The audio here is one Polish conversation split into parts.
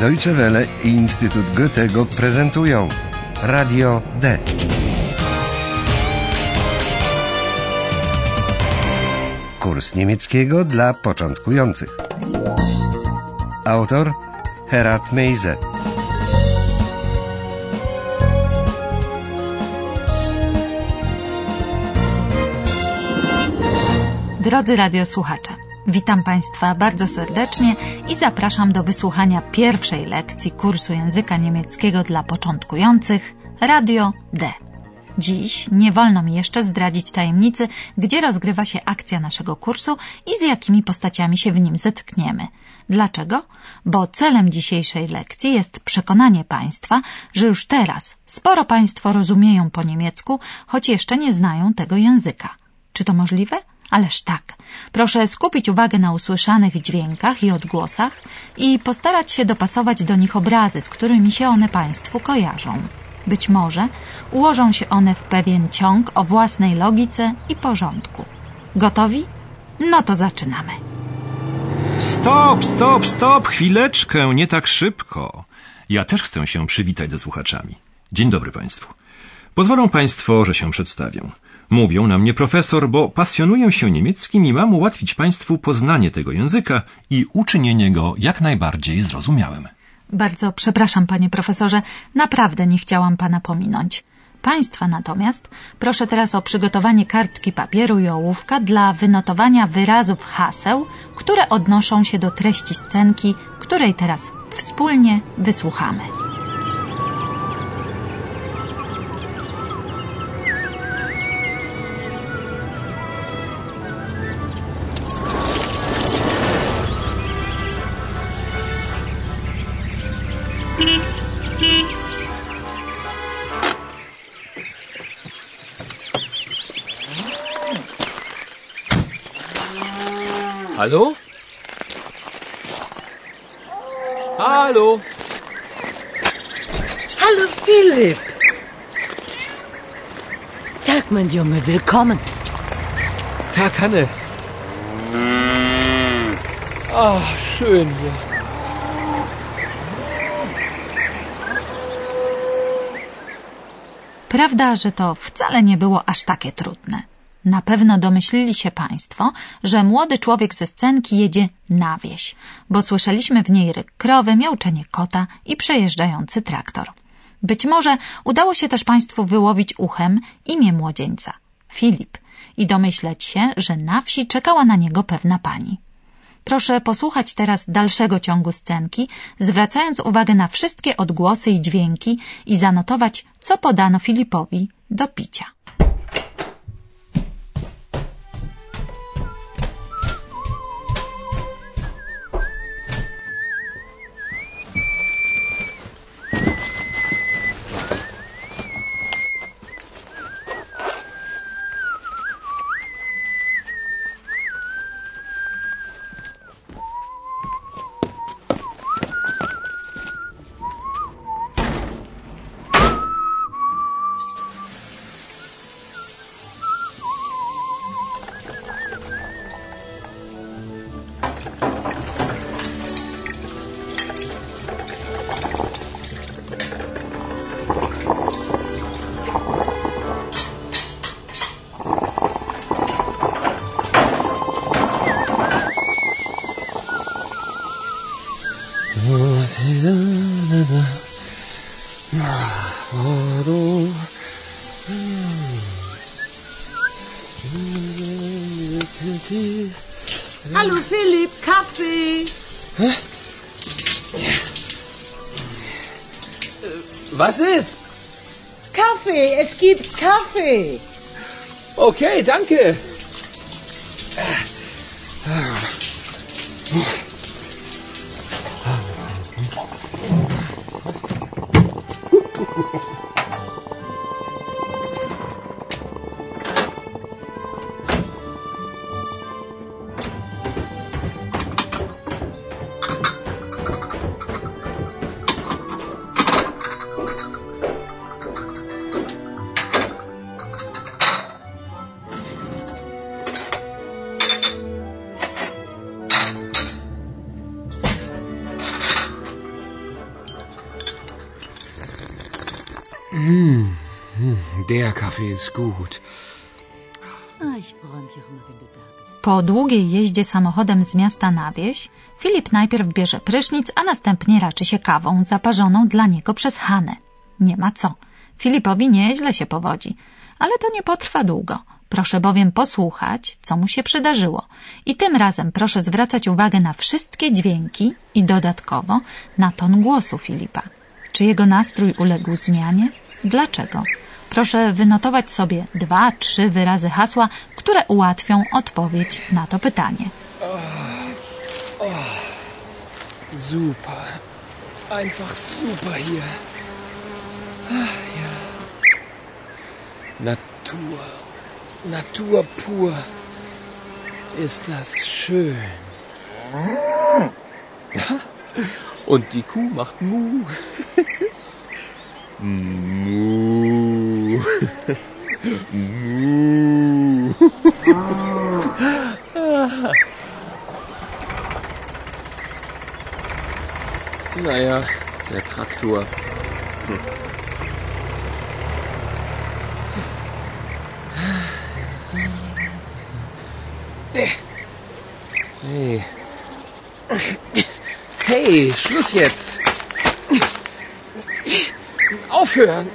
Deutsche Welle i Instytut Goethego prezentują Radio D. Kurs niemieckiego dla początkujących. Autor Herat Meise. Drodzy radiosłuchacze, witam Państwa bardzo serdecznie i zapraszam do wysłuchania pierwszej lekcji kursu języka niemieckiego dla początkujących Radio D. Dziś nie wolno mi jeszcze zdradzić tajemnicy, gdzie rozgrywa się akcja naszego kursu i z jakimi postaciami się w nim zetkniemy. Dlaczego? Bo celem dzisiejszej lekcji jest przekonanie Państwa, że już teraz sporo Państwo rozumieją po niemiecku, choć jeszcze nie znają tego języka. Czy to możliwe? Ależ tak. Proszę skupić uwagę na usłyszanych dźwiękach i odgłosach i postarać się dopasować do nich obrazy, z którymi się one Państwu kojarzą. Być może ułożą się one w pewien ciąg o własnej logice i porządku. Gotowi? No to zaczynamy. Stop, stop, stop, chwileczkę, nie tak szybko. Ja też chcę się przywitać ze słuchaczami. Dzień dobry Państwu. Pozwolą Państwo, że się przedstawię. Mówią na mnie profesor, bo pasjonuję się niemieckim i mam ułatwić Państwu poznanie tego języka i uczynienie go jak najbardziej zrozumiałym. Bardzo przepraszam, panie profesorze, naprawdę nie chciałam pana pominąć. Państwa natomiast proszę teraz o przygotowanie kartki papieru i ołówka dla wynotowania wyrazów haseł, które odnoszą się do treści scenki, której teraz wspólnie wysłuchamy. Hallo? Hallo? Hallo Philipp. Tag, mein Junge, willkommen. Tag, Hanne. Ach, schön hier. Prawda, że to wcale nie było aż takie trudne. Na pewno domyślili się Państwo, że młody człowiek ze scenki jedzie na wieś, bo słyszeliśmy w niej ryk krowy, miauczenie kota i przejeżdżający traktor. Być może udało się też Państwu wyłowić uchem imię młodzieńca Filip i domyśleć się, że na wsi czekała na niego pewna pani. Proszę posłuchać teraz dalszego ciągu scenki, zwracając uwagę na wszystkie odgłosy i dźwięki i zanotować, co podano Filipowi do picia. Hallo Philipp, Kaffee. Was ist? Kaffee, es gibt Kaffee. Okay, danke. Der Kaffee ist gut. Ich freue mich auch immer, wenn du da bist. Po długiej jeździe samochodem z miasta na wieś, Filip najpierw bierze prysznic, a następnie raczy się kawą zaparzoną dla niego przez Hanę. Nie ma co. Filipowi nieźle się powodzi, ale to nie potrwa długo. Proszę bowiem posłuchać, co mu się przydarzyło. I tym razem proszę zwracać uwagę na wszystkie dźwięki i dodatkowo na ton głosu Filipa. Czy jego nastrój uległ zmianie? Dlaczego? Proszę wynotować sobie dwa, trzy wyrazy hasła, które ułatwią odpowiedź na to pytanie. Super. Einfach super hier. Ach, ja. Natur. Natur pur. Ist das schön. Und die Kuh macht Mu. Naja, der Traktor. Hm. Hey. Hey, Schluss jetzt. Aufhören.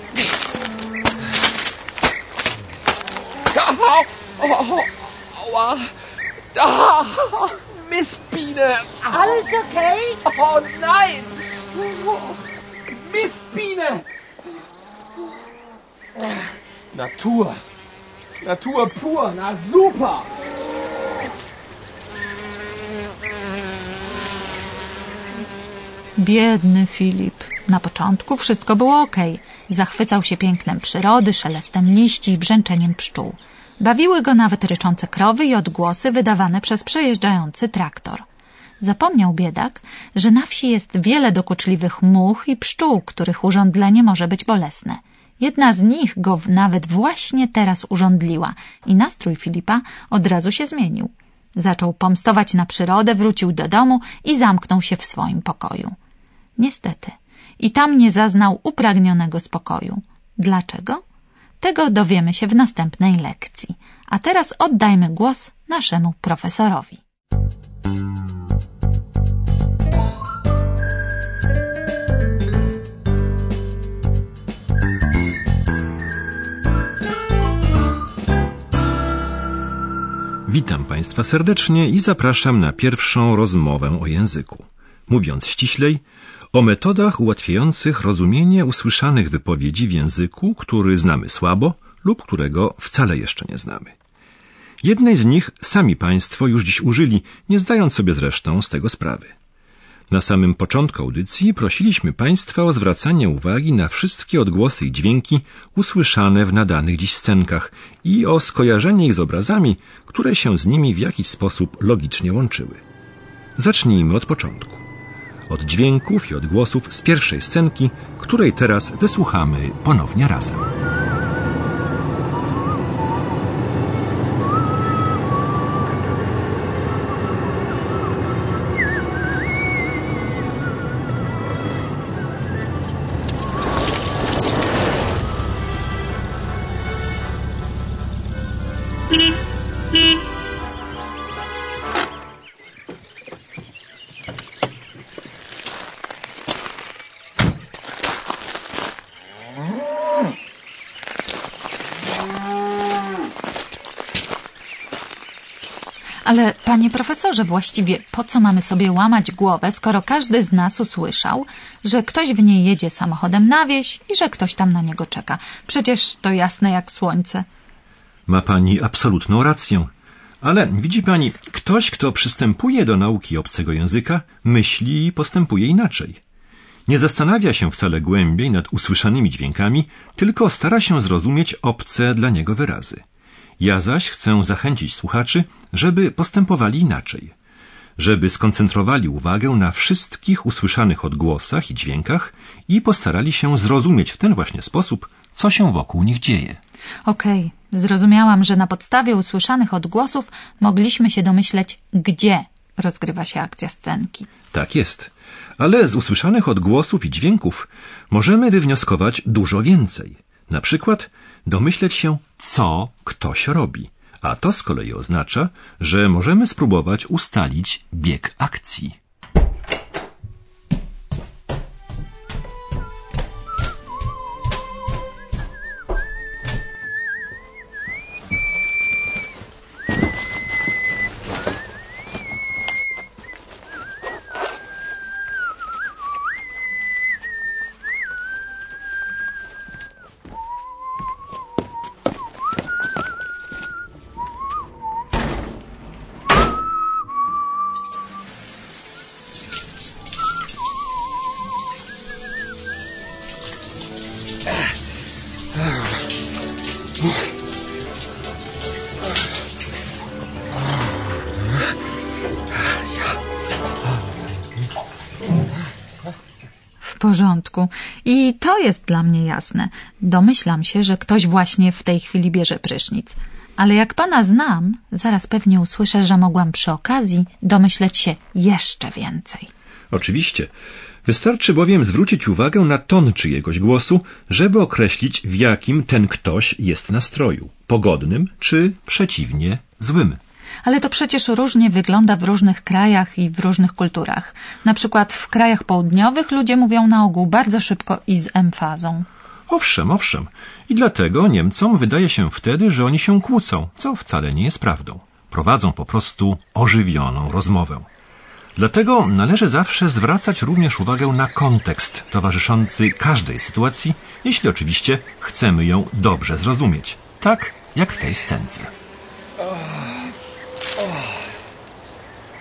Au, au, aua. Ah, Mistbiene. Alles okay? Oh nein! Mistbiene! Natur. Natur pur. Na super. Biedny Filip. Na początku wszystko było ok. Zachwycał się pięknem przyrody, szelestem liści i brzęczeniem pszczół. Bawiły go nawet ryczące krowy i odgłosy wydawane przez przejeżdżający traktor. Zapomniał biedak, że na wsi jest wiele dokuczliwych much i pszczół, których urządlenie może być bolesne. Jedna z nich go nawet właśnie teraz urządliła i nastrój Filipa od razu się zmienił. Zaczął pomstować na przyrodę, wrócił do domu i zamknął się w swoim pokoju. Niestety, i tam nie zaznał upragnionego spokoju. Dlaczego? Tego dowiemy się w następnej lekcji. A teraz oddajmy głos naszemu profesorowi. Witam Państwa serdecznie i zapraszam na pierwszą rozmowę o języku. Mówiąc ściślej, o metodach ułatwiających rozumienie usłyszanych wypowiedzi w języku, który znamy słabo lub którego wcale jeszcze nie znamy. Jednej z nich sami Państwo już dziś użyli, nie zdając sobie zresztą z tego sprawy. Na samym początku audycji prosiliśmy Państwa o zwracanie uwagi na wszystkie odgłosy i dźwięki usłyszane w nadanych dziś scenkach i o skojarzenie ich z obrazami, które się z nimi w jakiś sposób logicznie łączyły. Zacznijmy od początku. Od dźwięków i odgłosów z pierwszej scenki, której teraz wysłuchamy ponownie razem. Ale panie profesorze, właściwie po co mamy sobie łamać głowę, skoro każdy z nas usłyszał, że ktoś w niej jedzie samochodem na wieś i że ktoś tam na niego czeka? Przecież to jasne jak słońce. Ma pani absolutną rację. Ale widzi pani, ktoś, kto przystępuje do nauki obcego języka, myśli i postępuje inaczej. Nie zastanawia się wcale głębiej nad usłyszanymi dźwiękami, tylko stara się zrozumieć obce dla niego wyrazy. Ja zaś chcę zachęcić słuchaczy, żeby postępowali inaczej. Żeby skoncentrowali uwagę na wszystkich usłyszanych odgłosach i dźwiękach i postarali się zrozumieć w ten właśnie sposób, co się wokół nich dzieje. Okej, zrozumiałam, że na podstawie usłyszanych odgłosów mogliśmy się domyśleć, gdzie rozgrywa się akcja scenki. Tak jest. Ale z usłyszanych odgłosów i dźwięków możemy wywnioskować dużo więcej. Na przykład, domyśleć się, co ktoś robi. A to z kolei oznacza, że możemy spróbować ustalić bieg akcji. Porządku. I to jest dla mnie jasne. Domyślam się, że ktoś właśnie w tej chwili bierze prysznic. Ale jak pana znam, zaraz pewnie usłyszę, że mogłam przy okazji domyśleć się jeszcze więcej. Oczywiście. Wystarczy bowiem zwrócić uwagę na ton czyjegoś głosu, żeby określić, w jakim ten ktoś jest nastroju pogodnym czy przeciwnie złym. Ale to przecież różnie wygląda w różnych krajach i w różnych kulturach. Na przykład w krajach południowych ludzie mówią na ogół bardzo szybko i z emfazą. Owszem, owszem. I dlatego Niemcom wydaje się wtedy, że oni się kłócą, co wcale nie jest prawdą. Prowadzą po prostu ożywioną rozmowę. Dlatego należy zawsze zwracać również uwagę na kontekst towarzyszący każdej sytuacji, jeśli oczywiście chcemy ją dobrze zrozumieć. Tak jak w tej scence.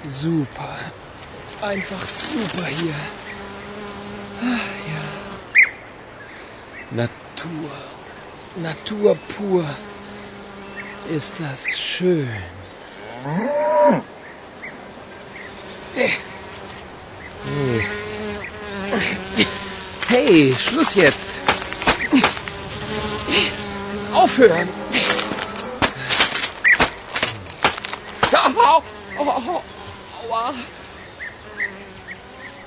Super. Einfach super hier. Ach, ja. Natur. Natur pur. Ist das schön. Hey. Hey, Schluss jetzt. Aufhören. Au, au, au.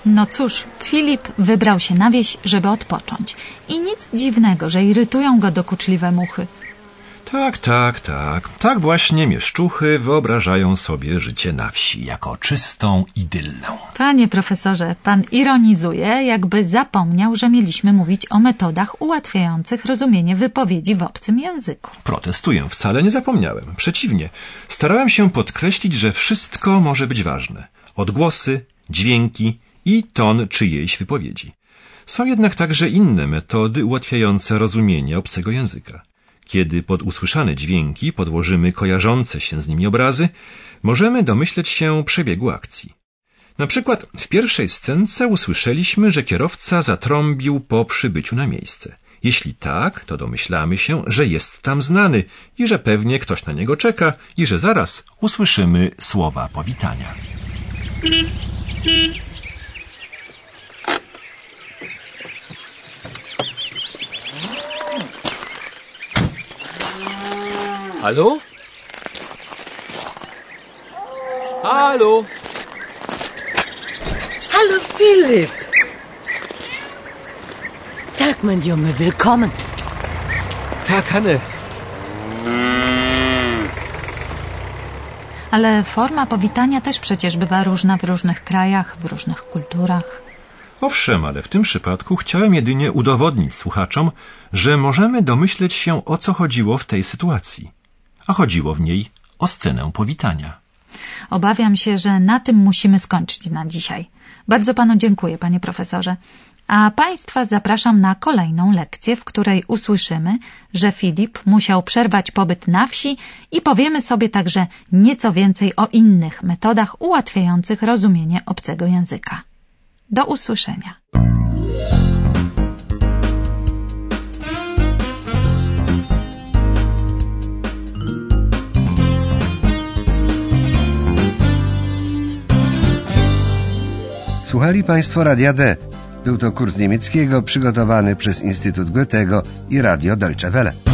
No cóż, Filip wybrał się na wieś, żeby odpocząć. I nic dziwnego, że irytują go dokuczliwe muchy. Tak, tak, tak. Tak właśnie mieszczuchy wyobrażają sobie życie na wsi jako czystą idylę. Panie profesorze, pan ironizuje, jakby zapomniał, że mieliśmy mówić o metodach ułatwiających rozumienie wypowiedzi w obcym języku. Protestuję, wcale nie zapomniałem. Przeciwnie, starałem się podkreślić, że wszystko może być ważne. Odgłosy, dźwięki i ton czyjejś wypowiedzi. Są jednak także inne metody ułatwiające rozumienie obcego języka. Kiedy pod usłyszane dźwięki podłożymy kojarzące się z nimi obrazy, możemy domyśleć się przebiegu akcji. Na przykład w pierwszej scence usłyszeliśmy, że kierowca zatrąbił po przybyciu na miejsce. Jeśli tak, to domyślamy się, że jest tam znany i że pewnie ktoś na niego czeka i że zaraz usłyszymy słowa powitania. Hallo? Hallo? Hallo Philipp! Tag, mein Junge, willkommen. Tag, Hanne. Ale forma powitania też przecież bywa różna w różnych krajach, w różnych kulturach. Owszem, ale w tym przypadku chciałem jedynie udowodnić słuchaczom, że możemy domyśleć się o co chodziło w tej sytuacji. A chodziło w niej o scenę powitania. Obawiam się, że na tym musimy skończyć na dzisiaj. Bardzo panu dziękuję, panie profesorze. A państwa zapraszam na kolejną lekcję, w której usłyszymy, że Filip musiał przerwać pobyt na wsi i powiemy sobie także nieco więcej o innych metodach ułatwiających rozumienie obcego języka. Do usłyszenia. Słuchali Państwo Radia D. Był to kurs niemieckiego przygotowany przez Instytut Goethego i Radio Deutsche Welle.